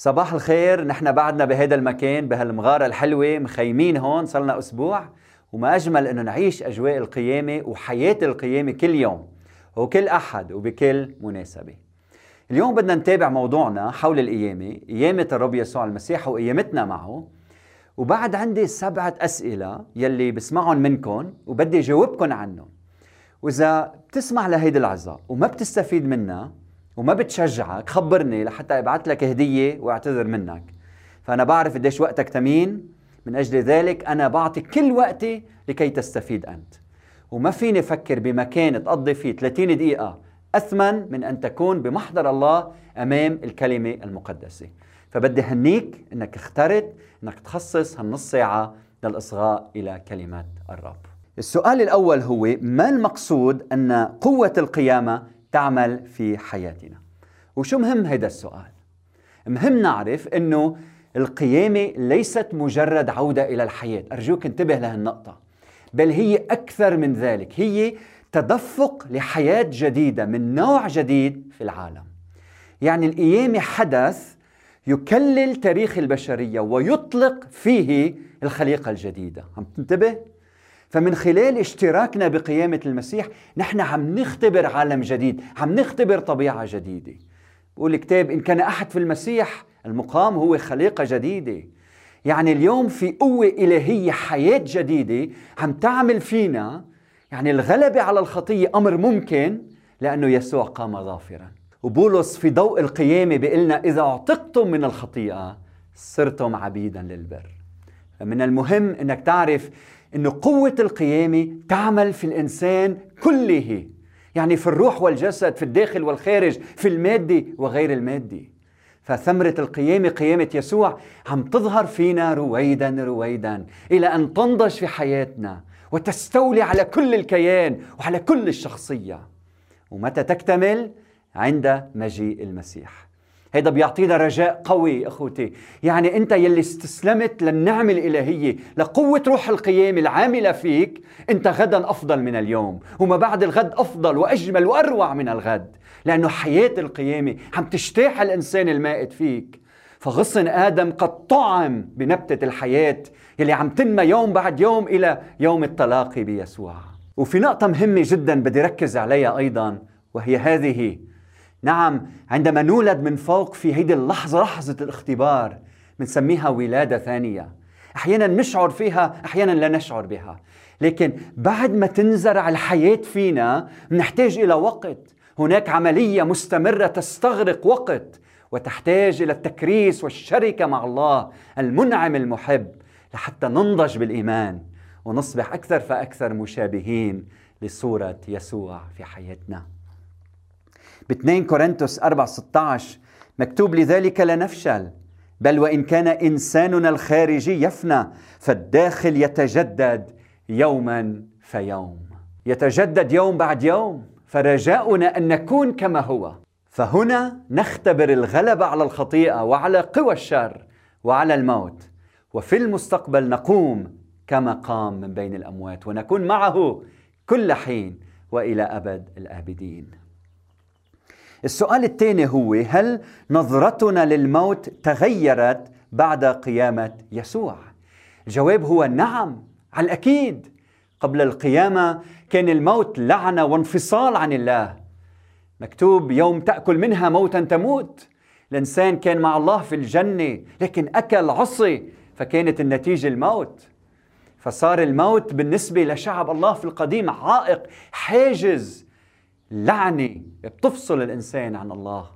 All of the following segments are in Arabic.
صباح الخير. نحن بعدنا بهذا المكان بهالمغارة الحلوة مخيمين هون صلنا أسبوع وما أجمل أنه نعيش أجواء القيامة وحياة القيامة كل يوم وكل أحد وبكل مناسبة. اليوم بدنا نتابع موضوعنا حول القيامة قيامة الرب يسوع المسيح وقيامتنا معه. وبعد عندي سبعة أسئلة يلي بسمعهم منكم وبدي جاوبكم عنهم. وإذا بتسمع لهيدي العظة وما بتستفيد منها وما بتشجعك خبرني لحتى أبعث لك هدية وأعتذر منك. فأنا بعرف قديش وقتك ثمين من أجل ذلك أنا بعطي كل وقتي لكي تستفيد أنت. وما فيني أفكر بمكان تقضي فيه 30 دقيقة أثمن من أن تكون بمحضر الله أمام الكلمة المقدسة. فبدي هنيك إنك اخترت إنك تخصص هالنص ساعة للإصغاء إلى كلمات الرب. السؤال الأول هو ما المقصود أن قوة القيامة تعمل في حياتنا. وشو مهم هذا السؤال؟ مهم نعرف إنه القيامة ليست مجرد عودة إلى الحياة. أرجوك انتبه لهالنقطة. بل هي أكثر من ذلك. هي تدفق لحياة جديدة من نوع جديد في العالم. يعني القيامه حدث يكلل تاريخ البشرية ويطلق فيه الخليقة الجديدة. عم تنتبه؟ فمن خلال اشتراكنا بقيامة المسيح نحن عم نختبر عالم جديد عم نختبر طبيعة جديدة. بقول الكتاب إن كان أحد في المسيح المقام هو خليقة جديدة. يعني اليوم في قوة إلهية حياة جديدة عم تعمل فينا يعني الغلبة على الخطية أمر ممكن لأنه يسوع قام ظافرا. وبولس في ضوء القيامة بيقلنا إذا اعتقتم من الخطيئة صرتم عبيدا للبر. فمن المهم أنك تعرف أن قوة القيامة تعمل في الإنسان كله يعني في الروح والجسد في الداخل والخارج في المادة وغير المادة. فثمرة القيامة قيامة يسوع عم تظهر فينا رويدا رويدا إلى أن تنضج في حياتنا وتستولي على كل الكيان وعلى كل الشخصية. ومتى تكتمل؟ عند مجيء المسيح. هيدا بيعطينا رجاء قوي إخوتي. يعني أنت يلي استسلمت للنعمة الإلهية لقوة روح القيامة العاملة فيك أنت غدا أفضل من اليوم. وما بعد الغد أفضل وأجمل وأروع من الغد. لأنه حياة القيامة عم تجتاح الإنسان المائت فيك. فغصن آدم قد طعم بنبتة الحياة يلي عم تنمى يوم بعد يوم إلى يوم التلاقي بيسوع. وفي نقطة مهمة جدا بدي ركز عليها أيضا وهي هذه نعم عندما نولد من فوق في هيدي اللحظة لحظة الاختبار بنسميها ولادة ثانية. أحيانا نشعر فيها أحيانا لا نشعر بها. لكن بعد ما تنزرع الحياة فينا نحتاج إلى وقت. هناك عملية مستمرة تستغرق وقت وتحتاج إلى التكريس والشركة مع الله المنعم المحب لحتى ننضج بالإيمان ونصبح أكثر فأكثر مشابهين لصورة يسوع في حياتنا. ب 2 كورنثوس 4 16 مكتوب لذلك لا نفشل بل وإن كان إنساننا الخارجي يفنى فالداخل يتجدد يوما فيوم. يتجدد يوم بعد يوم فرجاؤنا أن نكون كما هو. فهنا نختبر الغلبه على الخطيئة وعلى قوى الشر وعلى الموت. وفي المستقبل نقوم كما قام من بين الأموات ونكون معه كل حين وإلى أبد الآبدين. السؤال الثاني هو هل نظرتنا للموت تغيرت بعد قيامة يسوع؟ الجواب هو نعم على الأكيد. قبل القيامة كان الموت لعنة وانفصال عن الله. مكتوب يوم تأكل منها موتا تموت. الإنسان كان مع الله في الجنة لكن أكل عصي فكانت النتيجة الموت. فصار الموت بالنسبة لشعب الله في القديم عائق حاجز. لعنة بتفصل الإنسان عن الله.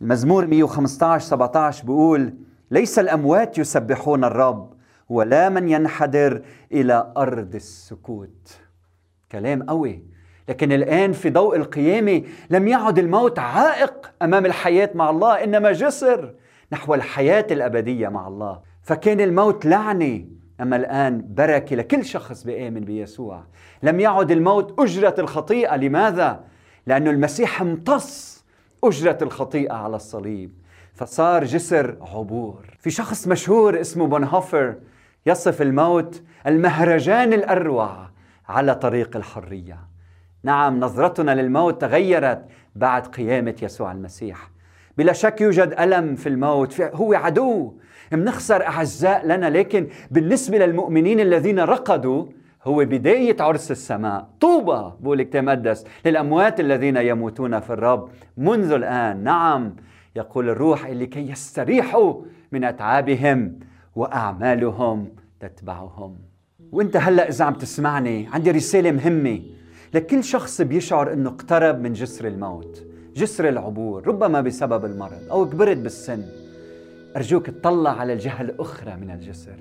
المزمور 115 17 بيقول ليس الأموات يسبحون الرب ولا من ينحدر إلى أرض السكوت. كلام قوي. لكن الآن في ضوء القيامة لم يعد الموت عائق أمام الحياة مع الله إنما جسر نحو الحياة الأبدية مع الله. فكان الموت لعنة أما الآن بركة لكل شخص بيآمن بيسوع. لم يعد الموت أجرة الخطيئة. لماذا؟ لأن المسيح امتص أجرة الخطيئة على الصليب. فصار جسر عبور. في شخص مشهور اسمه بونهوفر يصف الموت المهرجان الأروع على طريق الحرية. نعم نظرتنا للموت تغيرت بعد قيامة يسوع المسيح. بلا شك يوجد ألم في الموت. هو عدو منخسر أعزاء لنا لكن بالنسبة للمؤمنين الذين رقدوا هو بداية عرس السماء. طوبى بقول المقدس للأموات الذين يموتون في الرب. منذ الآن نعم يقول الروح لكي يستريحوا من أتعابهم وأعمالهم تتبعهم. وإنت هلأ إذا عم تسمعني عندي رسالة مهمة. لكل شخص بيشعر إنه اقترب من جسر الموت جسر العبور ربما بسبب المرض أو كبرت بالسن. أرجوك اطلع على الجهة الأخرى من الجسر.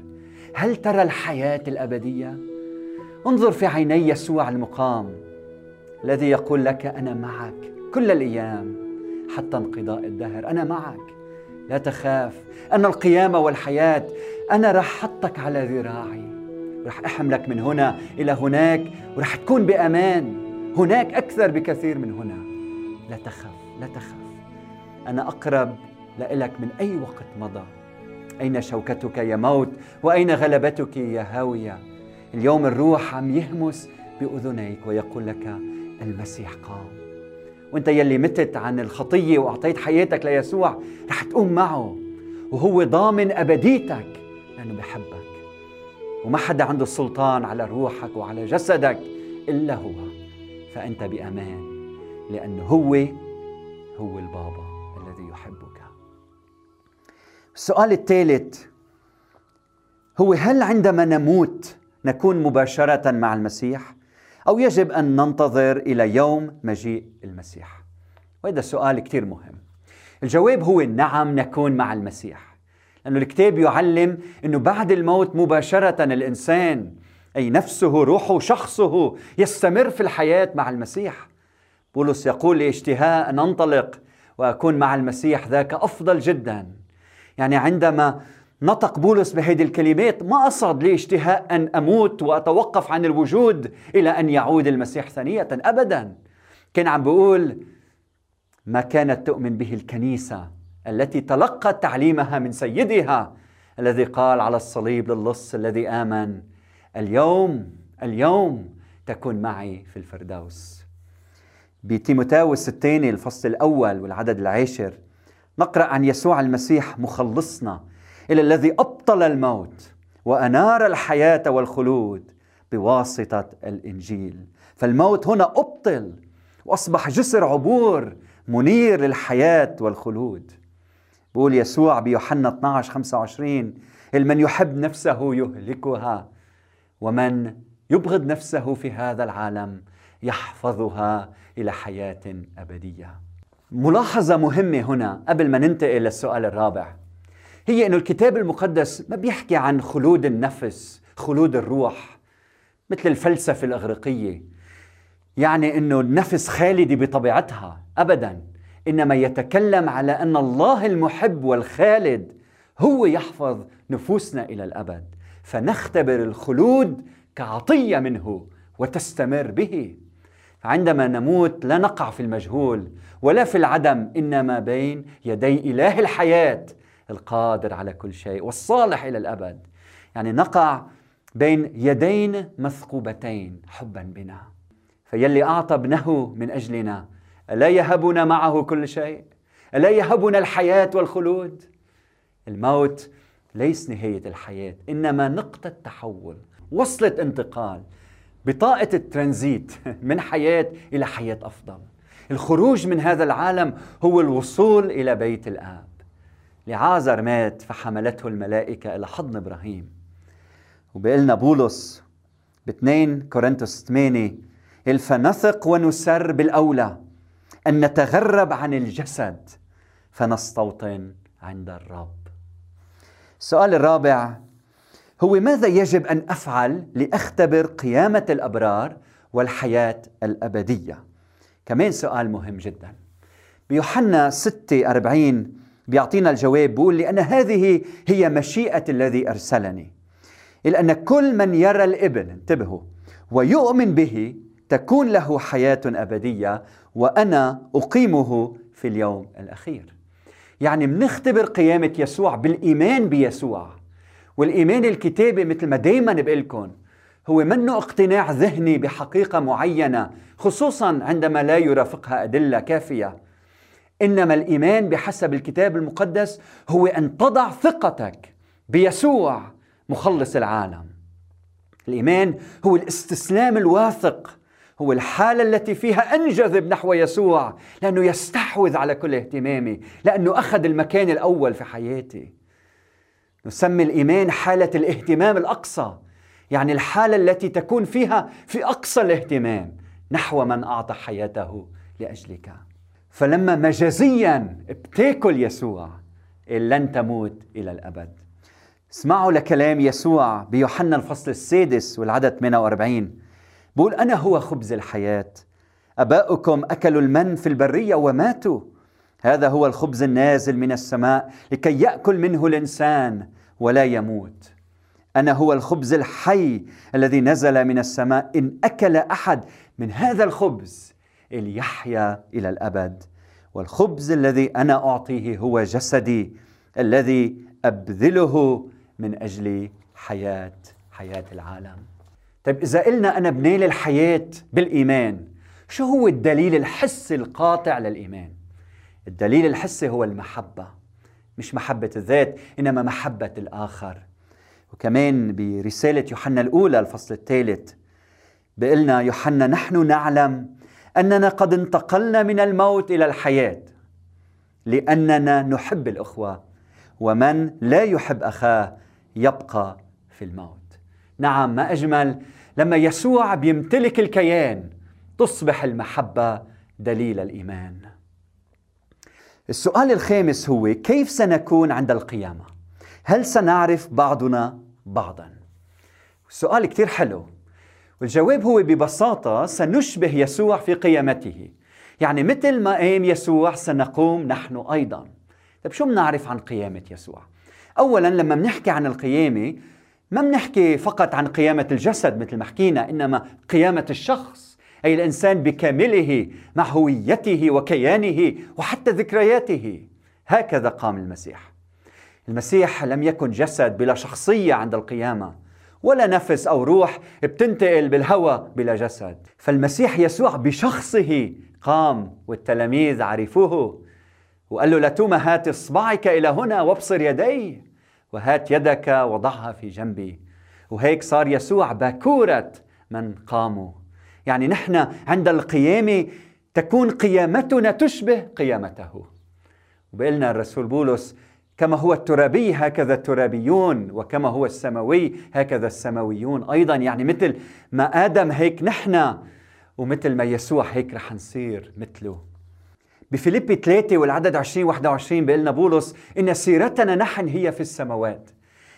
هل ترى الحياة الأبدية؟ انظر في عيني يسوع المقام الذي يقول لك أنا معك كل الأيام حتى انقضاء الدهر. أنا معك لا تخاف. أن القيامة والحياة أنا رح حطك على ذراعي. رح أحملك من هنا إلى هناك ورح تكون بأمان. هناك أكثر بكثير من هنا. لا تخف لا تخف أنا أقرب لإلك من أي وقت مضى. أين شوكتك يا موت؟ وأين غلبتك يا هاوية؟ اليوم الروح عم يهمس بأذنيك ويقول لك المسيح قام. وأنت يلي متت عن الخطية وأعطيت حياتك ليسوع رح تقوم معه. وهو ضامن أبديتك لأنه بحبك. وما حدا عنده السلطان على روحك وعلى جسدك إلا هو. فأنت بأمان لأنه هو هو البابا الذي يحبك. السؤال الثالث هو هل عندما نموت نكون مباشرة مع المسيح؟ أو يجب أن ننتظر إلى يوم مجيء المسيح؟ وهذا سؤال كثير مهم. الجواب هو نعم نكون مع المسيح. لأنه الكتاب يعلم أنه بعد الموت مباشرة الإنسان أي نفسه روحه شخصه يستمر في الحياة مع المسيح. بولس يقول لاشتهاء أن أنطلق وأكون مع المسيح ذاك أفضل جدا. يعني عندما نطق بولس بهذه الكلمات ما قصد لي اشتهاء أن أموت وأتوقف عن الوجود إلى أن يعود المسيح ثانية أبدا. كان عم بيقول ما كانت تؤمن به الكنيسة التي تلقت تعليمها من سيدها الذي قال على الصليب للص الذي آمن اليوم اليوم تكون معي في الفردوس بتيموتاوس الثاني الفصل الأول والعدد العاشر نقرأ عن يسوع المسيح مخلصنا إلى الذي أبطل الموت وأنار الحياة والخلود بواسطة الإنجيل. فالموت هنا أبطل وأصبح جسر عبور منير للحياة والخلود. بقول يسوع بيوحنا 12 25 من يحب نفسه يهلكها ومن يبغض نفسه في هذا العالم يحفظها إلى حياة أبدية. ملاحظة مهمة هنا قبل ما ننتقل للسؤال الرابع. هي إنه الكتاب المقدس ما بيحكي عن خلود النفس خلود الروح مثل الفلسفة الإغريقية. يعني إنه النفس خالدة بطبيعتها ابدا إنما يتكلم على أن الله المحب والخالد هو يحفظ نفوسنا إلى الأبد. فنختبر الخلود كعطية منه وتستمر به. عندما نموت لا نقع في المجهول ولا في العدم إنما بين يدي إله الحياة القادر على كل شيء والصالح إلى الأبد. يعني نقع بين يدين مثقوبتين حبا بنا. فيلي أعطى ابنه من أجلنا ألا يهبنا معه كل شيء؟ ألا يهبنا الحياة والخلود؟ الموت ليس نهاية الحياة إنما نقطة تحول وصلة انتقال. بطاقة الترانزيت من حياة إلى حياة أفضل. الخروج من هذا العالم هو الوصول إلى بيت الآب. لعازر مات فحملته الملائكة إلى حضن إبراهيم. وبيقلنا بولس ب 2 كورنثوس 8 فنثق ونسر بالأولى أن نتغرب عن الجسد فنستوطن عند الرب. السؤال الرابع هو ماذا يجب أن أفعل لأختبر قيامة الأبرار والحياة الأبدية؟ كمان سؤال مهم جدا. بيوحنا 6 40 بيعطينا الجواب بيقول لأن هذه هي مشيئة الذي أرسلني. إلا أن كل من يرى الابن انتبهوا ويؤمن به تكون له حياة أبدية وأنا أقيمه في اليوم الأخير. يعني منختبر قيامة يسوع بالإيمان بيسوع. والإيمان الكتابي مثل ما دايما بقلكم هو منه اقتناع ذهني بحقيقة معينة خصوصا عندما لا يرافقها أدلة كافية. إنما الإيمان بحسب الكتاب المقدس هو أن تضع ثقتك بيسوع مخلص العالم. الإيمان هو الاستسلام الواثق هو الحالة التي فيها أنجذب نحو يسوع لأنه يستحوذ على كل اهتمامي لأنه أخذ المكان الأول في حياتي. نسمي الإيمان حالة الاهتمام الأقصى. يعني الحالة التي تكون فيها في أقصى الاهتمام نحو من أعطى حياته لأجلك. فلما مجازيا بتاكل يسوع لن تموت إلى الأبد. اسمعوا لكلام يسوع بيوحنا الفصل السادس والعدد 48 بقول أنا هو خبز الحياة أباؤكم أكلوا المن في البرية وماتوا هذا هو الخبز النازل من السماء لكي يأكل منه الإنسان ولا يموت. أنا هو الخبز الحي الذي نزل من السماء. إن أكل أحد من هذا الخبز ليحيا إلى الأبد. والخبز الذي أنا أعطيه هو جسدي الذي أبذله من أجل حياة حياة العالم. طيب إذا قلنا أنا بنال الحياة بالإيمان شو هو الدليل الحسي القاطع للإيمان؟ الدليل الحسي هو المحبة مش محبة الذات إنما محبة الآخر. وكمان برسالة يوحنا الأولى الفصل الثالث بقلنا يوحنا نحن نعلم أننا قد انتقلنا من الموت إلى الحياة لأننا نحب الأخوة ومن لا يحب أخاه يبقى في الموت. نعم ما أجمل لما يسوع بيمتلك الكيان تصبح المحبة دليل الإيمان. السؤال الخامس هو كيف سنكون عند القيامة؟ هل سنعرف بعضنا بعضا؟ السؤال كثير حلو والجواب هو ببساطة سنشبه يسوع في قيامته يعني مثل ما قام يسوع سنقوم نحن أيضا طيب شو بنعرف عن قيامة يسوع؟ أولا لما بنحكي عن القيامة ما بنحكي فقط عن قيامة الجسد مثل ما حكينا إنما قيامة الشخص أي الإنسان بكامله مع هويته وكيانه وحتى ذكرياته. هكذا قام المسيح. المسيح لم يكن جسد بلا شخصية عند القيامة ولا نفس أو روح بتنتقل بالهوى بلا جسد. فالمسيح يسوع بشخصه قام والتلاميذ عرفوه وقال له لتوما هات إصبعك إلى هنا وابصر يدي. وهات يدك وضعها في جنبي. وهيك صار يسوع باكورة من قاموا. يعني نحن عند القيامة تكون قيامتنا تشبه قيامته. وبقلنا الرسول بولس كما هو الترابي هكذا الترابيون وكما هو السماوي هكذا السماويون أيضا. يعني مثل ما آدم هيك نحن ومثل ما يسوع هيك رح نصير مثله. بفيليبي 3 والعدد 20 21 بيقول لنا بولس إن سيرتنا نحن هي في السماوات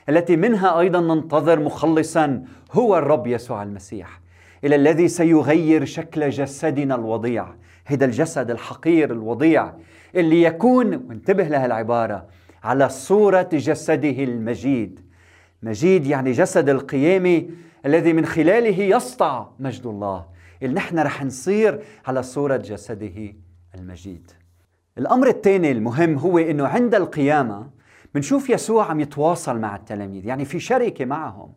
التي منها أيضا ننتظر مخلصا هو الرب يسوع المسيح. إلى الذي سيغير شكل جسدنا الوضيع. هذا الجسد الحقير الوضيع اللي يكون وانتبه لها العبارة على صورة جسده المجيد. مجيد يعني جسد القيامة الذي من خلاله يسطع مجد الله. اللي نحن رح نصير على صورة جسده المجيد. الأمر الثاني المهم هو أنه عند القيامة بنشوف يسوع عم يتواصل مع التلاميذ يعني في شركة معهم.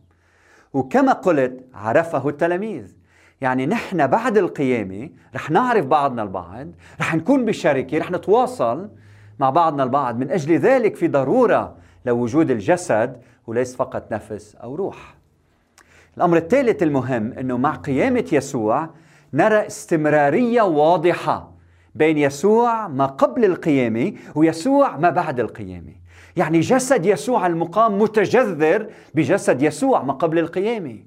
وكما قلت عرفه التلاميذ. يعني نحن بعد القيامة رح نعرف بعضنا البعض رح نكون بشركة رح نتواصل مع بعضنا البعض من أجل ذلك في ضرورة لوجود الجسد وليس فقط نفس أو روح. الأمر الثالث المهم أنه مع قيامة يسوع نرى استمرارية واضحة بين يسوع ما قبل القيامة ويسوع ما بعد القيامة. يعني جسد يسوع المقام متجذر بجسد يسوع ما قبل القيامة.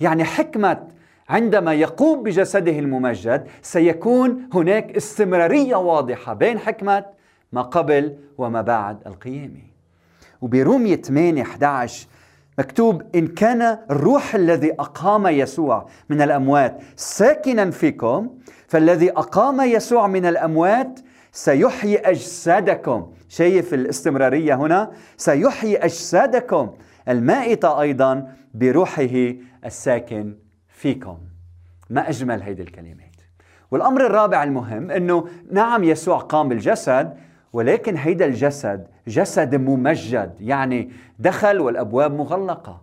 يعني حكمة عندما يقوم بجسده الممجد سيكون هناك استمرارية واضحة بين حكمة ما قبل وما بعد القيامة وبرومية 8 11 مكتوب إن كان الروح الذي أقام يسوع من الأموات ساكنا فيكم فالذي أقام يسوع من الأموات سيحيي أجسادكم. شايف الاستمرارية هنا؟ سيحيي أجسادكم المائتة أيضا بروحه الساكن فيكم. ما أجمل هذه الكلمات. والأمر الرابع المهم أنه نعم يسوع قام بالجسد ولكن هيدا الجسد جسد ممجد يعني دخل والأبواب مغلقة.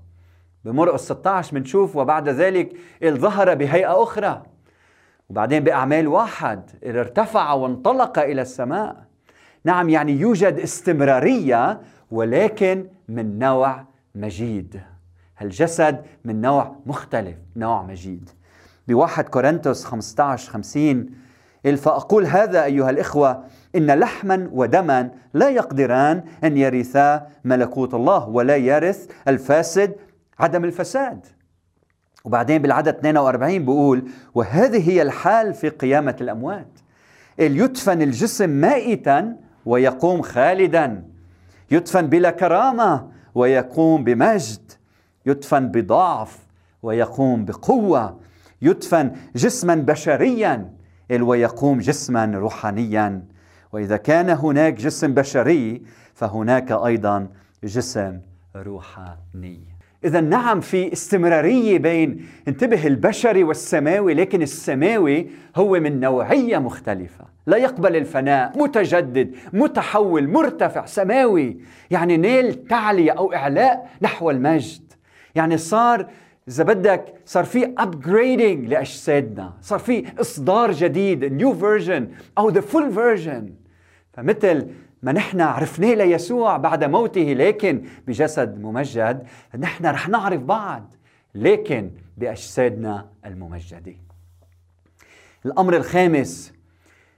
بمرقس 16 بنشوف وبعد ذلك ظهر بهيئة أخرى. وبعدين بأعمال واحد ارتفع وانطلق إلى السماء. نعم يعني يوجد استمرارية ولكن من نوع مجيد. هالجسد من نوع مختلف نوع مجيد. بواحد كورنثوس 15 50 فأقول هذا أيها الإخوة إن لحما ودما لا يقدران أن يرثا ملكوت الله ولا يرث الفاسد عدم الفساد. وبعدين بالعدد 42 بيقول وهذه هي الحال في قيامة الأموات. يدفن الجسم مائتا ويقوم خالدا يدفن بلا كرامة ويقوم بمجد. يدفن بضعف ويقوم بقوة. يدفن جسما بشريا ويقوم جسما روحانيا. وإذا كان هناك جسم بشري فهناك أيضا جسم روحاني. اذا نعم في استمرارية بين انتبه البشري والسماوي لكن السماوي هو من نوعية مختلفة. لا يقبل الفناء متجدد متحول مرتفع سماوي. يعني نيل تعليه أو إعلاء نحو المجد. يعني صار إذا بدك صار في upgrading لأجسادنا صار في إصدار جديد new version أو the full version فمثل ما نحن عرفناه ليسوع بعد موته لكن بجسد ممجد نحن رح نعرف بعض لكن بأجسادنا الممجدة. الأمر الخامس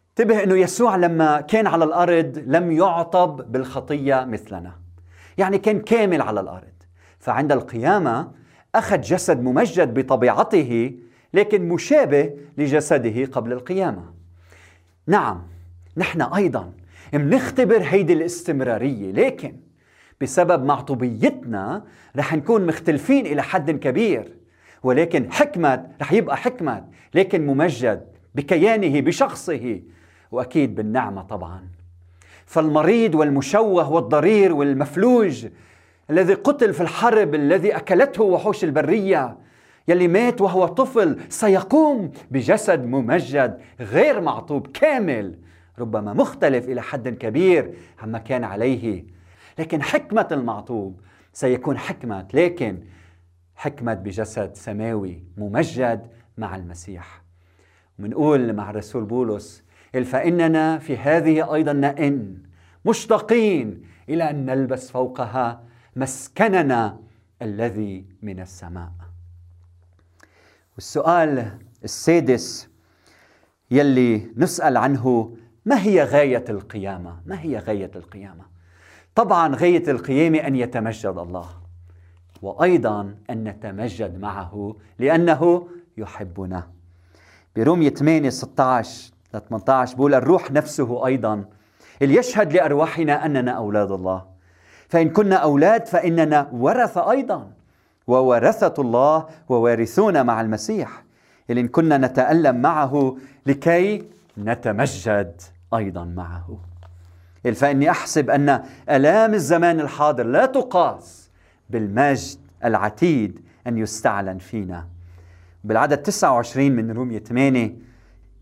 انتبه إنه يسوع لما كان على الأرض لم يعطب بالخطية مثلنا. يعني كان كامل على الأرض. فعند القيامة أخذ جسد ممجد بطبيعته لكن مشابه لجسده قبل القيامة. نعم نحن أيضا منختبر هيدي الاستمرارية لكن بسبب معطوبيتنا رح نكون مختلفين إلى حد كبير ولكن حكمة رح يبقى حكمة لكن ممجد بكيانه بشخصه وأكيد بالنعمة طبعا. فالمريض والمشوه والضرير والمفلوج الذي قتل في الحرب الذي أكلته وحوش البرية. يلي مات وهو طفل سيقوم بجسد ممجد غير معطوب كامل. ربما مختلف إلى حد كبير عما كان عليه. لكن حكمة المعطوب سيكون حكمة لكن حكمة بجسد سماوي ممجد مع المسيح. ومنقول مع الرسول بولس فإننا في هذه أيضا نئن مشتاقين إلى أن نلبس فوقها مسكننا الذي من السماء. والسؤال السادس يلي نسأل عنه ما هي غاية القيامة؟ ما هي غاية القيامة؟ طبعا غاية القيامه أن يتمجد الله وأيضا أن نتمجد معه لأنه يحبنا. برومية 8 16 ل 18 بقول الروح نفسه أيضا اللي يشهد لأرواحنا أننا أولاد الله. فإن كنا أولاد فإننا ورثة أيضا. وورثة الله ووارثون مع المسيح. إن كنا نتألم معه لكي نتمجد أيضا معه. فإني أحسب أن ألام الزمان الحاضر لا تقاس بالمجد العتيد أن يستعلن فينا. بالعدد 29 من رومية 8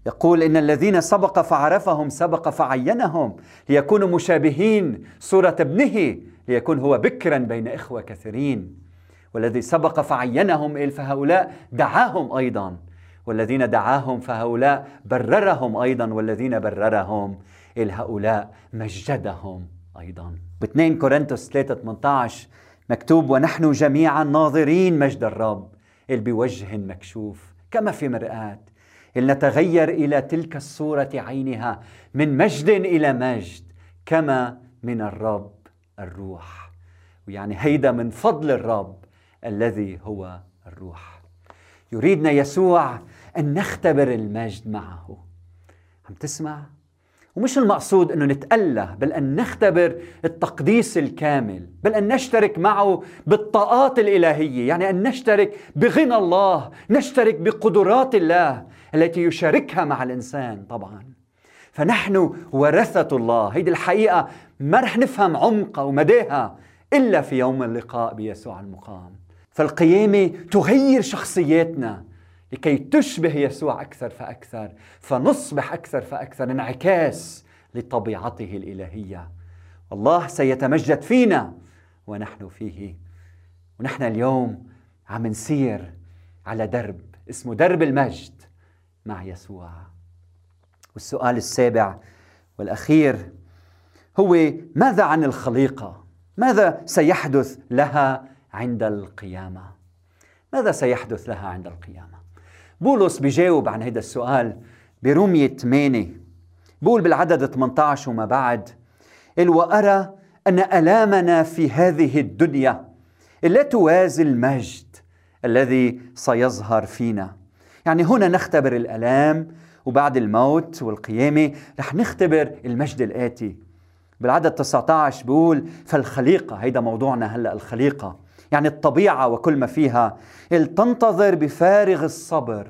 يقول إن الذين سبق فعرفهم سبق فعينهم ليكونوا مشابهين صورة ابنه ليكون هو بكرا بين إخوة كثيرين. والذي سبق فعينهم فهؤلاء دعاهم أيضا. والذين دعاهم فهؤلاء بررهم أيضا. والذين بررهم هؤلاء مجدهم أيضا. ب 2 كورنثوس 3 18 مكتوب ونحن جميعا ناظرين مجد الرب. بوجه مكشوف كما في مرآة. نتغير إلى تلك الصورة عينها من مجد إلى مجد كما من الرب. الروح. ويعني هيدا من فضل الرب الذي هو الروح. يريدنا يسوع أن نختبر المجد معه. عم تسمع؟ ومش المقصود إنه نتأله بل أن نختبر التقديس الكامل بل أن نشترك معه بالطاقات الإلهية يعني أن نشترك بغنى الله نشترك بقدرات الله التي يشاركها مع الإنسان طبعا. فنحن ورثة الله. هيدي الحقيقة ما رح نفهم عمقها ومداها إلا في يوم اللقاء بيسوع المقام. فالقيامة تغير شخصياتنا لكي تشبه يسوع أكثر فأكثر فنصبح أكثر فأكثر انعكاس لطبيعته الإلهية. الله سيتمجد فينا ونحن فيه. ونحن اليوم عم نسير على درب اسمه درب المجد مع يسوع. والسؤال السابع والأخير هو ماذا عن الخليقة؟ ماذا سيحدث لها عند القيامة؟ ماذا سيحدث لها عند القيامة؟ بولس بيجاوب عن هذا السؤال برومية 8 بقول بالعدد 18 وما بعد قال وأرى أن ألامنا في هذه الدنيا لا توازي المجد الذي سيظهر فينا يعني هنا نختبر الألام وبعد الموت والقيامة رح نختبر المجد الآتي. بالعدد 19 بيقول فالخليقة هيدا موضوعنا هلأ الخليقة. يعني الطبيعة وكل ما فيها. تنتظر بفارغ الصبر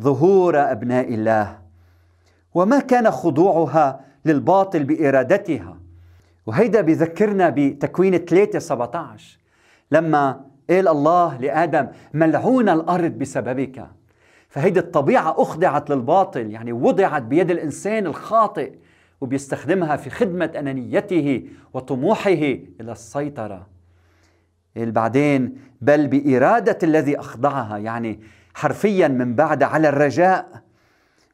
ظهور أبناء الله. وما كان خضوعها للباطل بإرادتها. وهيدا بذكرنا بتكوين 3 17 لما قال الله لآدم ملعون الأرض بسببك. فهيدي الطبيعة أخضعت للباطل يعني وضعت بيد الإنسان الخاطئ وبيستخدمها في خدمة أنانيته وطموحه إلى السيطرة. بعدين؟ بل بإرادة الذي أخضعها يعني حرفيا من بعد على الرجاء.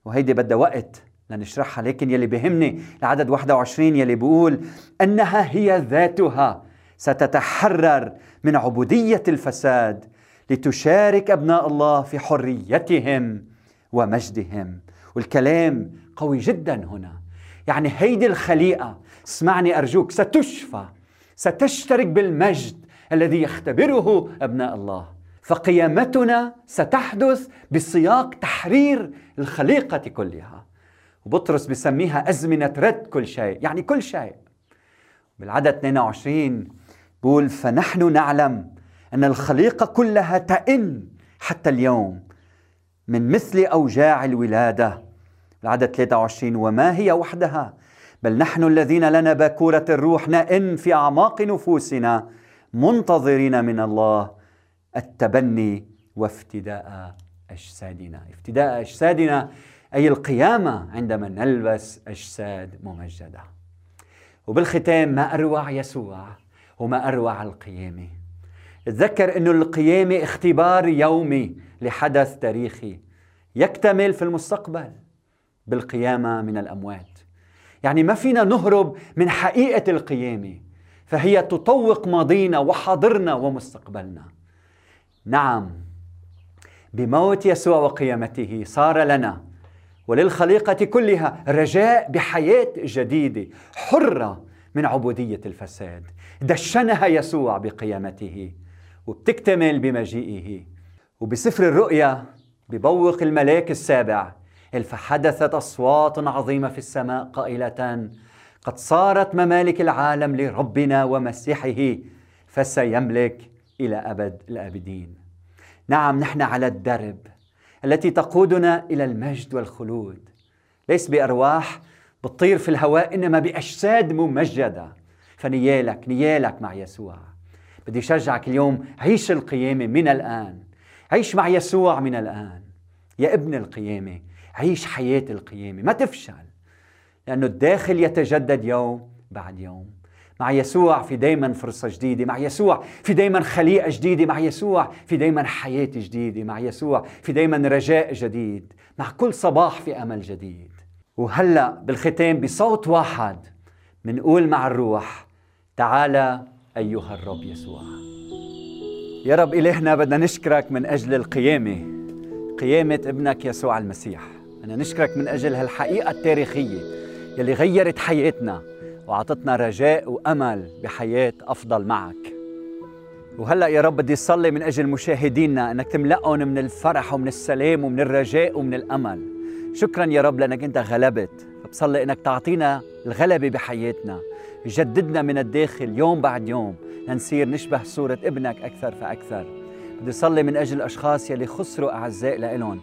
وهيدي بدها وقت لنشرحها لكن يلي بهمني العدد 21 يلي بيقول أنها هي ذاتها ستتحرر من عبودية الفساد لتشارك أبناء الله في حريتهم ومجدهم. والكلام قوي جدا هنا. يعني هيدي الخليقة اسمعني أرجوك ستشفى ستشترك بالمجد الذي يختبره أبناء الله. فقيامتنا ستحدث بسياق تحرير الخليقة كلها. وبطرس بسميها أزمنة رد كل شيء يعني كل شيء. بالعدد 22 بقول فنحن نعلم أن الخليقة كلها تئن حتى اليوم من مثل أوجاع الولادة. العدد 23 وما هي وحدها؟ بل نحن الذين لنا باكورة الروح نئن في أعماق نفوسنا منتظرين من الله التبني وافتداء أجسادنا. افتداء أجسادنا أي القيامة عندما نلبس أجساد ممجدة. وبالختام ما أروع يسوع وما أروع القيامة؟ تذكر أن القيامة اختبار يومي لحدث تاريخي يكتمل في المستقبل بالقيامة من الأموات. يعني ما فينا نهرب من حقيقة القيامة فهي تطوق ماضينا وحاضرنا ومستقبلنا. نعم بموت يسوع وقيامته صار لنا وللخليقة كلها رجاء بحياة جديدة حرة من عبودية الفساد. دشنها يسوع بقيامته. وبتكتمل بمجيئه. وبسفر الرؤيا ببوق الملاك السابع فحدثت أصوات عظيمة في السماء قائلة قد صارت ممالك العالم لربنا ومسيحه فسيملك إلى أبد الآبدين. نعم نحن على الدرب التي تقودنا إلى المجد والخلود. ليس بأرواح بتطير في الهواء إنما بأجساد ممجدة. فنيالك نيالك مع يسوع. بدي شجعك اليوم عيش القيامة من الآن. عيش مع يسوع من الآن. يا ابن القيامة عيش حياة القيامة. ما تفشل لأنه الداخل يتجدد يوم بعد يوم. مع يسوع في دايما فرصة جديدة. مع يسوع في دايما خليقة جديدة. مع يسوع في دايما حياة جديدة. مع يسوع في دايما رجاء جديد. مع كل صباح في أمل جديد. وهلأ بالختام بصوت واحد منقول مع الروح تعالى أيها الرب يسوع. يا رب إلهنا بدنا نشكرك من أجل القيامة قيامة ابنك يسوع المسيح. بدنا نشكرك من أجل هالحقيقة التاريخية يلي غيرت حياتنا وأعطتنا رجاء وأمل بحياة أفضل معك. وهلأ يا رب بدي صلي من أجل مشاهدينا أنك تملأهم من الفرح ومن السلام ومن الرجاء ومن الأمل. شكرا يا رب لأنك أنت غلبت. بصلي أنك تعطينا الغلبة بحياتنا. جددنا من الداخل يوم بعد يوم لنصير نشبه صورة ابنك أكثر فأكثر. بدي صلي من أجل الأشخاص يلي خسروا أعزاء لإلهم.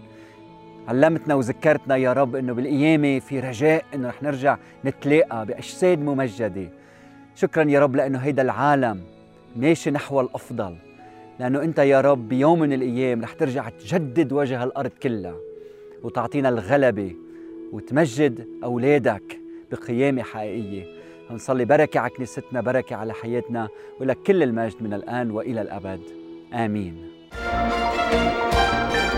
علمتنا وذكرتنا يا رب إنه بالقيامه في رجاء إنه رح نرجع نتلاقى بأجساد ممجدة. شكرا يا رب لأنه هيدا العالم ماشي نحو الأفضل. لأنه أنت يا رب بيوم من الأيام رح ترجع تجدد وجه الأرض كلها وتعطينا الغلبة وتمجد أولادك بقيامة حقيقية. نصلي بركة على كنيستنا بركة على حياتنا ولك كل المجد من الأبد. آمين. thank you